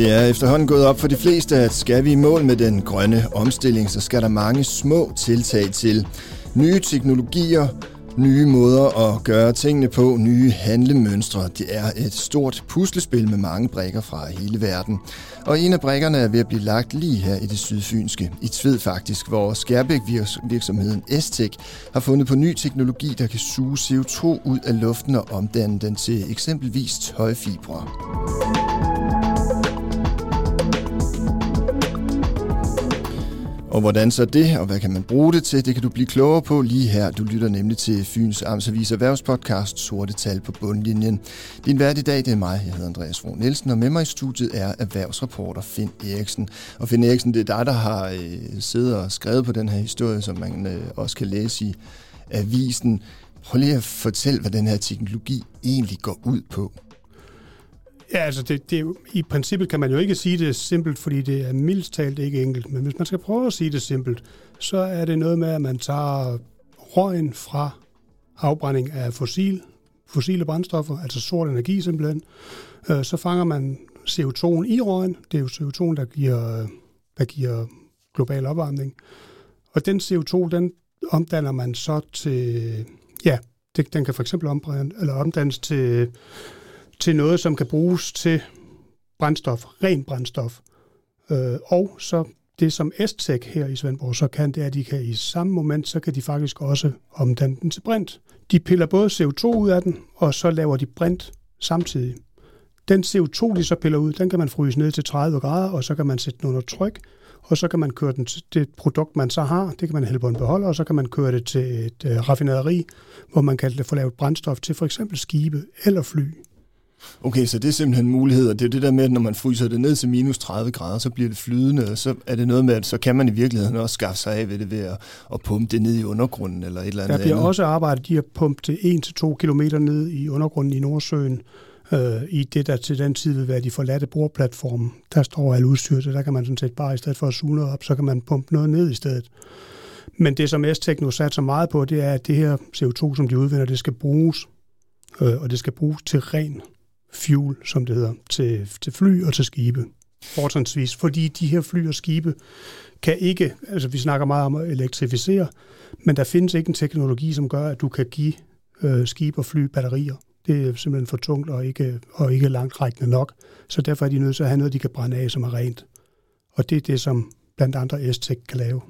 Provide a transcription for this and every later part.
Det er efterhånden gået op for de fleste, at skal vi i mål med den grønne omstilling, så skal der mange små tiltag til. Nye teknologier, nye måder at gøre tingene på, nye handlemønstre. Det er et stort puslespil med mange brikker fra hele verden. Og en af brikkerne er ved at blive lagt lige her i det sydfynske, i Tved faktisk, hvor Skærbæk-virksomheden Estec har fundet på ny teknologi, der kan suge CO2 ud af luften og omdanne den til eksempelvis tøjfibre. Og hvordan så det, og hvad kan man bruge det til, det kan du blive klogere på lige her. Du lytter nemlig til Fyns Amtsavis Erhvervspodcast Sorte Tal på bundlinjen. Din vært i dag, det er mig, jeg hedder Andreas Fro Nielsen, og med mig i studiet er erhvervsreporter Finn Eriksen. Og Finn Eriksen, det er dig, der har øh, siddet og skrevet på den her historie, som man øh, også kan læse i avisen. Prøv lige at fortælle, hvad den her teknologi egentlig går ud på. Ja, altså det, det, i princippet kan man jo ikke sige det simpelt, fordi det er mildst talt ikke enkelt. Men hvis man skal prøve at sige det simpelt, så er det noget med, at man tager røgen fra afbrænding af fossil, fossile brændstoffer, altså sort energi simpelthen. Øh, så fanger man CO2'en i røgen. Det er jo CO2'en, der giver, der giver global opvarmning. Og den CO2, den omdanner man så til, ja, det, den kan for eksempel eller omdannes til til noget, som kan bruges til brændstof, ren brændstof. Øh, og så det, som Estec her i Svendborg så kan, det er, at de kan i samme moment, så kan de faktisk også omdanne den til brint. De piller både CO2 ud af den, og så laver de brint samtidig. Den CO2, de så piller ud, den kan man fryse ned til 30 grader, og så kan man sætte den under tryk, og så kan man køre den til det produkt, man så har, det kan man hælde på en beholder, og så kan man køre det til et øh, raffinaderi, hvor man kan få lavet brændstof til for eksempel skibe eller fly. Okay, så det er simpelthen en mulighed, og det er det der med, at når man fryser det ned til minus 30 grader, så bliver det flydende, og så er det noget med, at så kan man i virkeligheden også skaffe sig af ved det ved at, at pumpe det ned i undergrunden eller et eller andet Der bliver andet. også arbejdet de at pumpe det 1-2 km ned i undergrunden i Nordsøen, øh, i det, der til den tid vil være de forladte bordplatforme. Der står alt udstyr, så der kan man sådan set bare, i stedet for at suge noget op, så kan man pumpe noget ned i stedet. Men det, som S-Techno satser meget på, det er, at det her CO2, som de udvinder, det skal bruges, øh, og det skal bruges til ren fuel, som det hedder, til, til fly og til skibe. Fortrinsvis, fordi de her fly og skibe kan ikke, altså vi snakker meget om at elektrificere, men der findes ikke en teknologi, som gør, at du kan give øh, skibe og fly batterier. Det er simpelthen for tungt og ikke, og ikke langt rækkende nok. Så derfor er de nødt til at have noget, de kan brænde af, som er rent. Og det er det, som blandt andre S-Tech kan lave.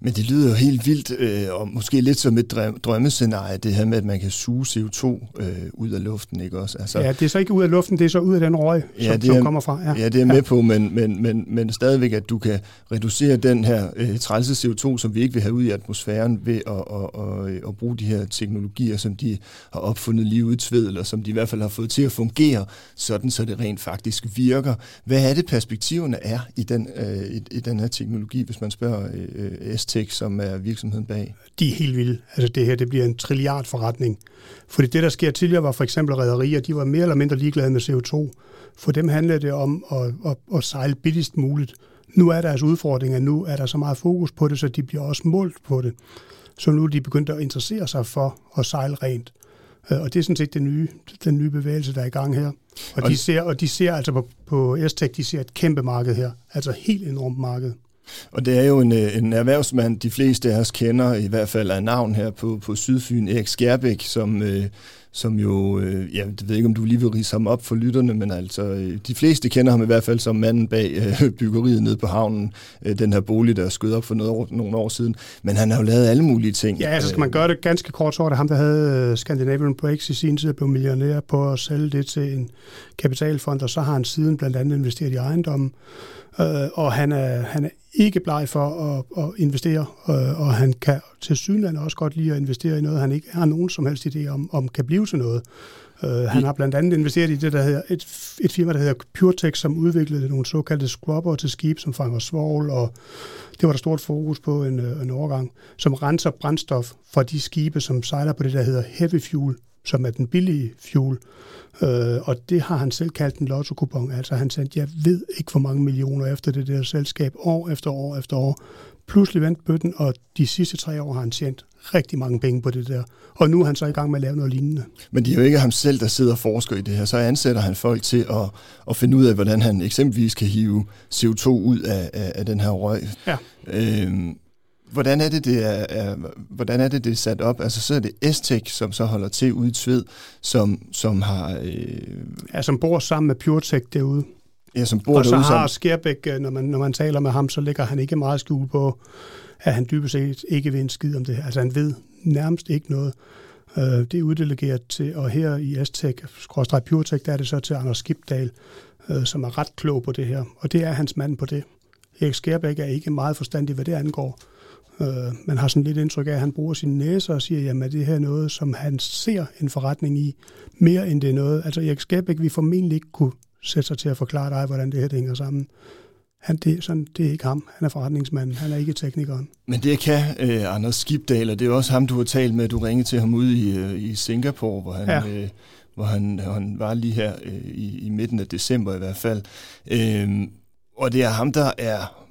Men det lyder jo helt vildt, øh, og måske lidt som et drømmescenarie, det her med, at man kan suge CO2 øh, ud af luften, ikke også? Altså, ja, det er så ikke ud af luften, det er så ud af den røg, ja, som, det er, som kommer fra. Ja, ja det er med ja. på, men, men, men, men stadigvæk, at du kan reducere den her øh, trælse CO2, som vi ikke vil have ud i atmosfæren, ved at, at, at, at bruge de her teknologier, som de har opfundet lige ud tved, eller som de i hvert fald har fået til at fungere, sådan så det rent faktisk virker. Hvad er det, perspektiverne er i den, øh, i, i den her teknologi, hvis man spørger øh, Estec, som er virksomheden bag? De er helt vilde. Altså det her, det bliver en trilliard forretning. Fordi det, der sker tidligere, var for eksempel rædderier, de var mere eller mindre ligeglade med CO2. For dem handlede det om at, at, at sejle billigst muligt. Nu er deres udfordring, at nu er der så meget fokus på det, så de bliver også målt på det. Så nu er de begyndt at interessere sig for at sejle rent. Øh, og det er sådan set den nye, den nye bevægelse, der er i gang her. Og, de ser, og de ser altså på, på Estec, de ser et kæmpe marked her. Altså helt enormt marked. Og det er jo en, øh, en erhvervsmand, de fleste af os kender, i hvert fald af navn her på, på Sydfyn, Erik Skærbæk, som, øh, som jo, øh, ja, jeg ved ikke, om du lige vil rise ham op for lytterne, men altså, øh, de fleste kender ham i hvert fald som manden bag øh, byggeriet nede på havnen, øh, den her bolig, der skød op for noget nogle år siden. Men han har jo lavet alle mulige ting. Ja, altså skal man gøre det ganske kort, så var det ham, der havde øh, Scandinavian Breaks i sin tid, blev millionær på at sælge det til en kapitalfond, og så har han siden blandt andet investeret i ejendommen, øh, og han er, han er ikke bleg for at, at investere, øh, og han kan til synligheden også godt lide at investere i noget, han ikke har nogen som helst idé om, om kan blive til noget. Uh, han har blandt andet investeret i det, der hedder et, et firma, der hedder PureTech, som udviklede nogle såkaldte scrubber til skib, som fanger svovl, og det var der stort fokus på en, en overgang, som renser brændstof fra de skibe, som sejler på det, der hedder heavy fuel, som er den billige fuel. Øh, og det har han selv kaldt en lotto-kupon. Altså han sagde, jeg ved ikke hvor mange millioner efter det der selskab, år efter år efter år. Pludselig vendte bøtten, og de sidste tre år har han tjent rigtig mange penge på det der. Og nu er han så i gang med at lave noget lignende. Men det er jo ikke ham selv, der sidder og forsker i det her. Så ansætter han folk til at, at finde ud af, hvordan han eksempelvis kan hive CO2 ud af, af, af den her røg. Ja. Øhm, hvordan er det, det er, er, hvordan er det, det er sat op? Altså, så er det Estec, som så holder til ude i Tved, som, som har... Øh... Ja, som bor sammen med PureTech derude. Ja, som bor og så derude, har som... Skærbæk, når man, når man taler med ham, så lægger han ikke meget skjul på, at han dybest set ikke ved en skid om det. Altså han ved nærmest ikke noget. Uh, det er uddelegeret til, og her i Estec, skråstrej PureTech, der er det så til Anders Skibdal, uh, som er ret klog på det her. Og det er hans mand på det. Erik Skærbæk er ikke meget forstandig, hvad det angår. Uh, man har sådan lidt indtryk af, at han bruger sin næse og siger, jamen er det her noget, som han ser en forretning i, mere end det er noget. Altså Erik Skærbæk vi formentlig ikke kunne sætte sig til at forklare dig, hvordan det her det hænger sammen. Han, det, sådan, det er ikke ham. Han er forretningsmanden. Han er ikke teknikeren. Men det kan øh, Anders Skibdal, og det er også ham, du har talt med. Du ringede til ham ude i, øh, i Singapore, hvor han, ja. øh, hvor han, han var lige her øh, i, i midten af december i hvert fald. Øh, og det er ham, der er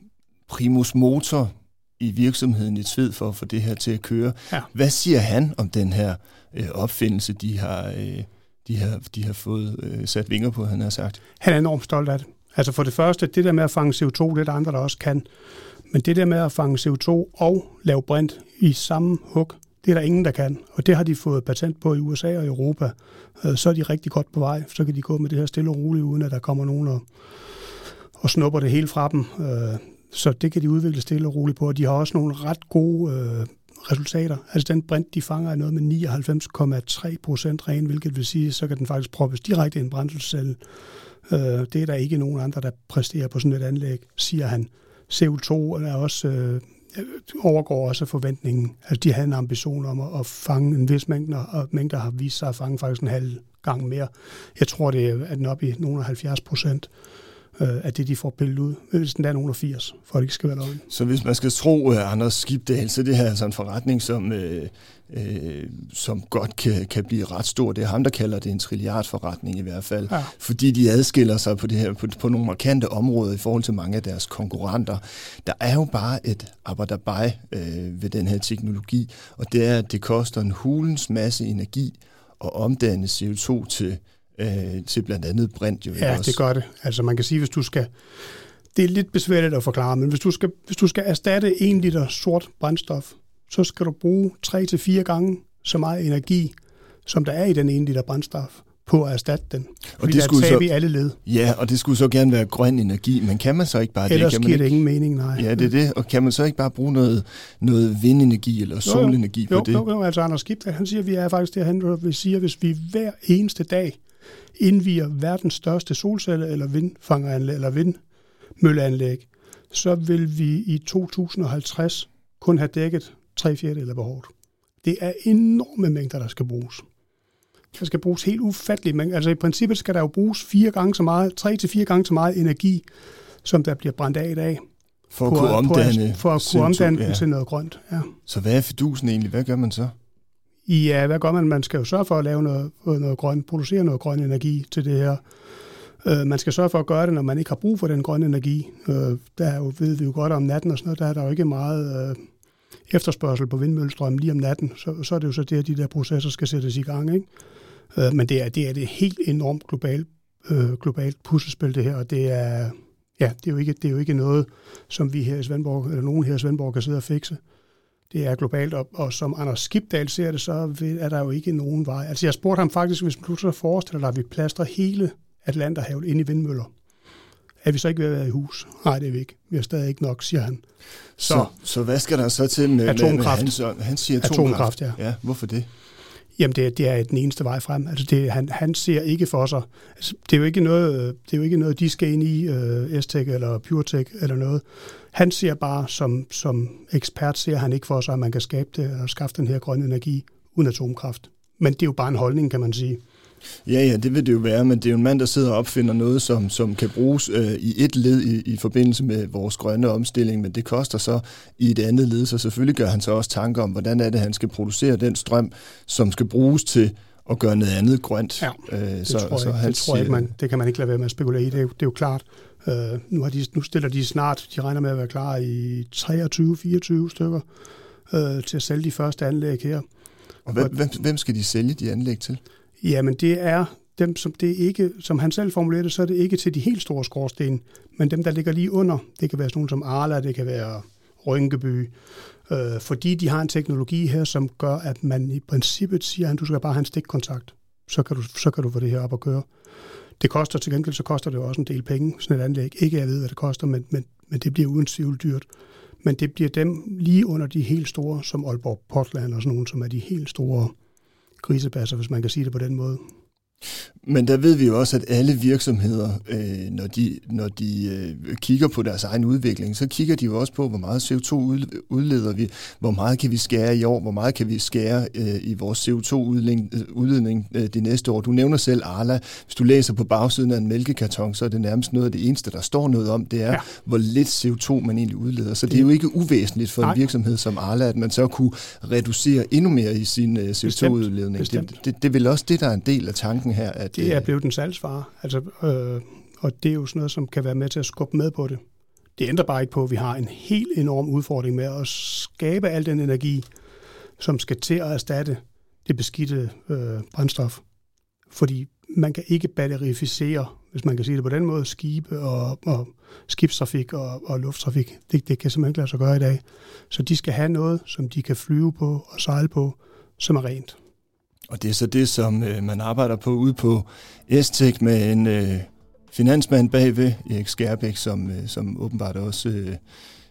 primus motor i virksomheden i Tved for at få det her til at køre. Ja. Hvad siger han om den her øh, opfindelse, de har, øh, de har, de har fået øh, sat vinger på, han har sagt? Han er enormt stolt af det. Altså for det første, det der med at fange CO2, det er der andre, der også kan. Men det der med at fange CO2 og lave brint i samme hug, det er der ingen, der kan. Og det har de fået patent på i USA og Europa. Øh, så er de rigtig godt på vej. Så kan de gå med det her stille og roligt, uden at der kommer nogen og, og snupper det hele fra dem. Så det kan de udvikle stille og roligt på. Og de har også nogle ret gode øh, resultater. Altså den brint, de fanger, er noget med 99,3 procent ren, hvilket vil sige, så kan den faktisk proppes direkte i en brændselscelle. Øh, det er der ikke nogen andre, der præsterer på sådan et anlæg, siger han. CO2 er også, øh, overgår også forventningen. Altså de havde en ambition om at, at fange en vis mængde, og mængder har vist sig at fange faktisk en halv gang mere. Jeg tror, det er den op i nogle af 70 procent øh, af det, de får pillet ud. Hvis den er nogen af 80, for at det ikke skal være løgn. Så hvis man skal tro uh, Anders Skibdal, så det her er altså en forretning, som, øh, øh, som godt kan, kan blive ret stor. Det er ham, der kalder det en trilliardforretning i hvert fald, ja. fordi de adskiller sig på, det her, på, på nogle markante områder i forhold til mange af deres konkurrenter. Der er jo bare et arbejderbej øh, ved den her teknologi, og det er, at det koster en hulens masse energi at omdanne CO2 til øh, til blandt andet brint. Jo, ja, også? det gør det. Altså man kan sige, hvis du skal... Det er lidt besværligt at forklare, men hvis du skal, hvis du skal erstatte 1 liter sort brændstof, så skal du bruge 3-4 gange så meget energi, som der er i den 1 liter brændstof på at erstatte den. Fordi og det skulle så, i alle led. Ja, og det skulle så gerne være grøn energi, men kan man så ikke bare Ellers det? Ellers giver det ingen mening, nej. Ja, det er det. Og kan man så ikke bare bruge noget, noget vindenergi eller solenergi jo, jo. på det? Jo, jo, altså Anders Skibdal, han siger, at vi er faktisk derhen, hvor vi siger, hvis vi hver eneste dag indviger verdens største solcelle- eller vindfangeranlæg eller vindmølleanlæg, så vil vi i 2050 kun have dækket tre fjerdedele af behovet. Det er enorme mængder, der skal bruges. Der skal bruges helt ufatteligt mængder. Altså i princippet skal der jo bruges fire gange så meget, tre til fire gange så meget energi, som der bliver brændt af i dag. For at kunne omdanne, for at kunne omdanne ja. til noget grønt. Ja. Så hvad er fidusen egentlig? Hvad gør man så? Ja, hvad gør man? Man skal jo sørge for at lave noget, noget grønt, producere noget grøn energi til det her. Øh, man skal sørge for at gøre det, når man ikke har brug for den grønne energi. Øh, der er jo, ved vi jo godt om natten og sådan noget, der er der jo ikke meget øh, efterspørgsel på vindmøllestrøm lige om natten. Så, så er det jo så det, at de der processer skal sættes i gang. Ikke? Øh, men det er, det er det helt enormt globalt, øh, globalt puslespil, det her, og det er, ja, det er, jo ikke, det er jo ikke noget, som vi her i Svendborg, eller nogen her i Svendborg kan sidde og fikse det er globalt, og, og som Anders Skibdal ser det, så er der jo ikke nogen vej. Altså jeg spurgte ham faktisk, hvis du så forestiller dig, at vi plaster hele Atlanterhavet ind i vindmøller, er vi så ikke ved at være i hus? Nej, det er vi ikke. Vi har stadig ikke nok, siger han. Så, så, så hvad skal der så til med atomkraft? Med, med han, siger atomkraft. atomkraft ja. ja. Hvorfor det? Jamen, det, er, det er den eneste vej frem. Altså, det, han, han ser ikke for sig. Altså, det, er jo ikke noget, det er jo ikke noget, de skal ind i, uh, S-Tech eller PureTech eller noget. Han ser bare, som, som ekspert ser han ikke for sig, at man kan skabe det og skaffe den her grønne energi uden atomkraft. Men det er jo bare en holdning, kan man sige. Ja, ja, det vil det jo være, men det er jo en mand, der sidder og opfinder noget, som, som kan bruges øh, i et led i, i forbindelse med vores grønne omstilling, men det koster så i et andet led, så selvfølgelig gør han så også tanker om, hvordan er det, han skal producere den strøm, som skal bruges til at gøre noget andet grønt. Ja, øh, det, så, tror jeg, så det tror jeg ikke, man, det kan man ikke lade være med at spekulere i. Det er jo, det er jo klart. Øh, nu, har de, nu stiller de snart, de regner med at være klar i 23-24 stykker øh, til at sælge de første anlæg her. Og hvem, hvem, hvem skal de sælge de anlæg til? Jamen det er dem, som det ikke, som han selv formulerer det, så er det ikke til de helt store skorsten, men dem, der ligger lige under. Det kan være sådan nogle som Arla, det kan være Rynkeby, øh, fordi de har en teknologi her, som gør, at man i princippet siger, at du skal bare have en stikkontakt. Så kan, du, så kan du få det her op at køre. Det koster til gengæld, så koster det også en del penge, sådan et anlæg. Ikke jeg ved, hvad det koster, men, men, men det bliver uden tvivl dyrt. Men det bliver dem lige under de helt store, som Aalborg Portland og sådan nogle, som er de helt store grisebasser, hvis man kan sige det på den måde. Men der ved vi jo også, at alle virksomheder, øh, når de, når de øh, kigger på deres egen udvikling, så kigger de jo også på, hvor meget CO2 udleder vi, hvor meget kan vi skære i år, hvor meget kan vi skære øh, i vores CO2-udledning øh, de næste år. Du nævner selv Arla. Hvis du læser på bagsiden af en mælkekarton, så er det nærmest noget af det eneste, der står noget om, det er, ja. hvor lidt CO2 man egentlig udleder. Så det er jo ikke uvæsentligt for Nej. en virksomhed som Arla, at man så kunne reducere endnu mere i sin øh, CO2-udledning. Det, det, det er vel også det, der er en del af tanken her, at det er blevet en salgsvare, altså, øh, og det er jo sådan noget, som kan være med til at skubbe med på det. Det ændrer bare ikke på, at vi har en helt enorm udfordring med at skabe al den energi, som skal til at erstatte det beskidte øh, brændstof. Fordi man kan ikke batterificere, hvis man kan sige det på den måde, skibe og, og skibstrafik og, og lufttrafik. Det, det kan simpelthen ikke lade sig gøre i dag. Så de skal have noget, som de kan flyve på og sejle på, som er rent. Og det er så det, som øh, man arbejder på ude på Estek med en øh, finansmand bagved, Erik Skærbæk, som, øh, som åbenbart også øh,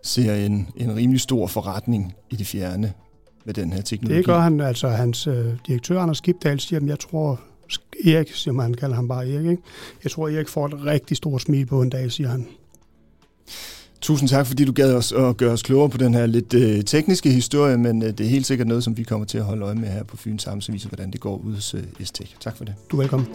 ser en, en rimelig stor forretning i det fjerne med den her teknologi. Det gør han, altså hans øh, direktør Anders Skibdal siger, at jeg tror, Erik, siger man, han kalder ham bare Erik, ikke? jeg tror, Erik får et rigtig stort smil på en dag, siger han. Tusind tak, fordi du gad os at gøre os klogere på den her lidt øh, tekniske historie, men øh, det er helt sikkert noget, som vi kommer til at holde øje med her på Fyns Samme, så viser, hvordan det går ud hos øh, Estek. Tak for det. Du er velkommen.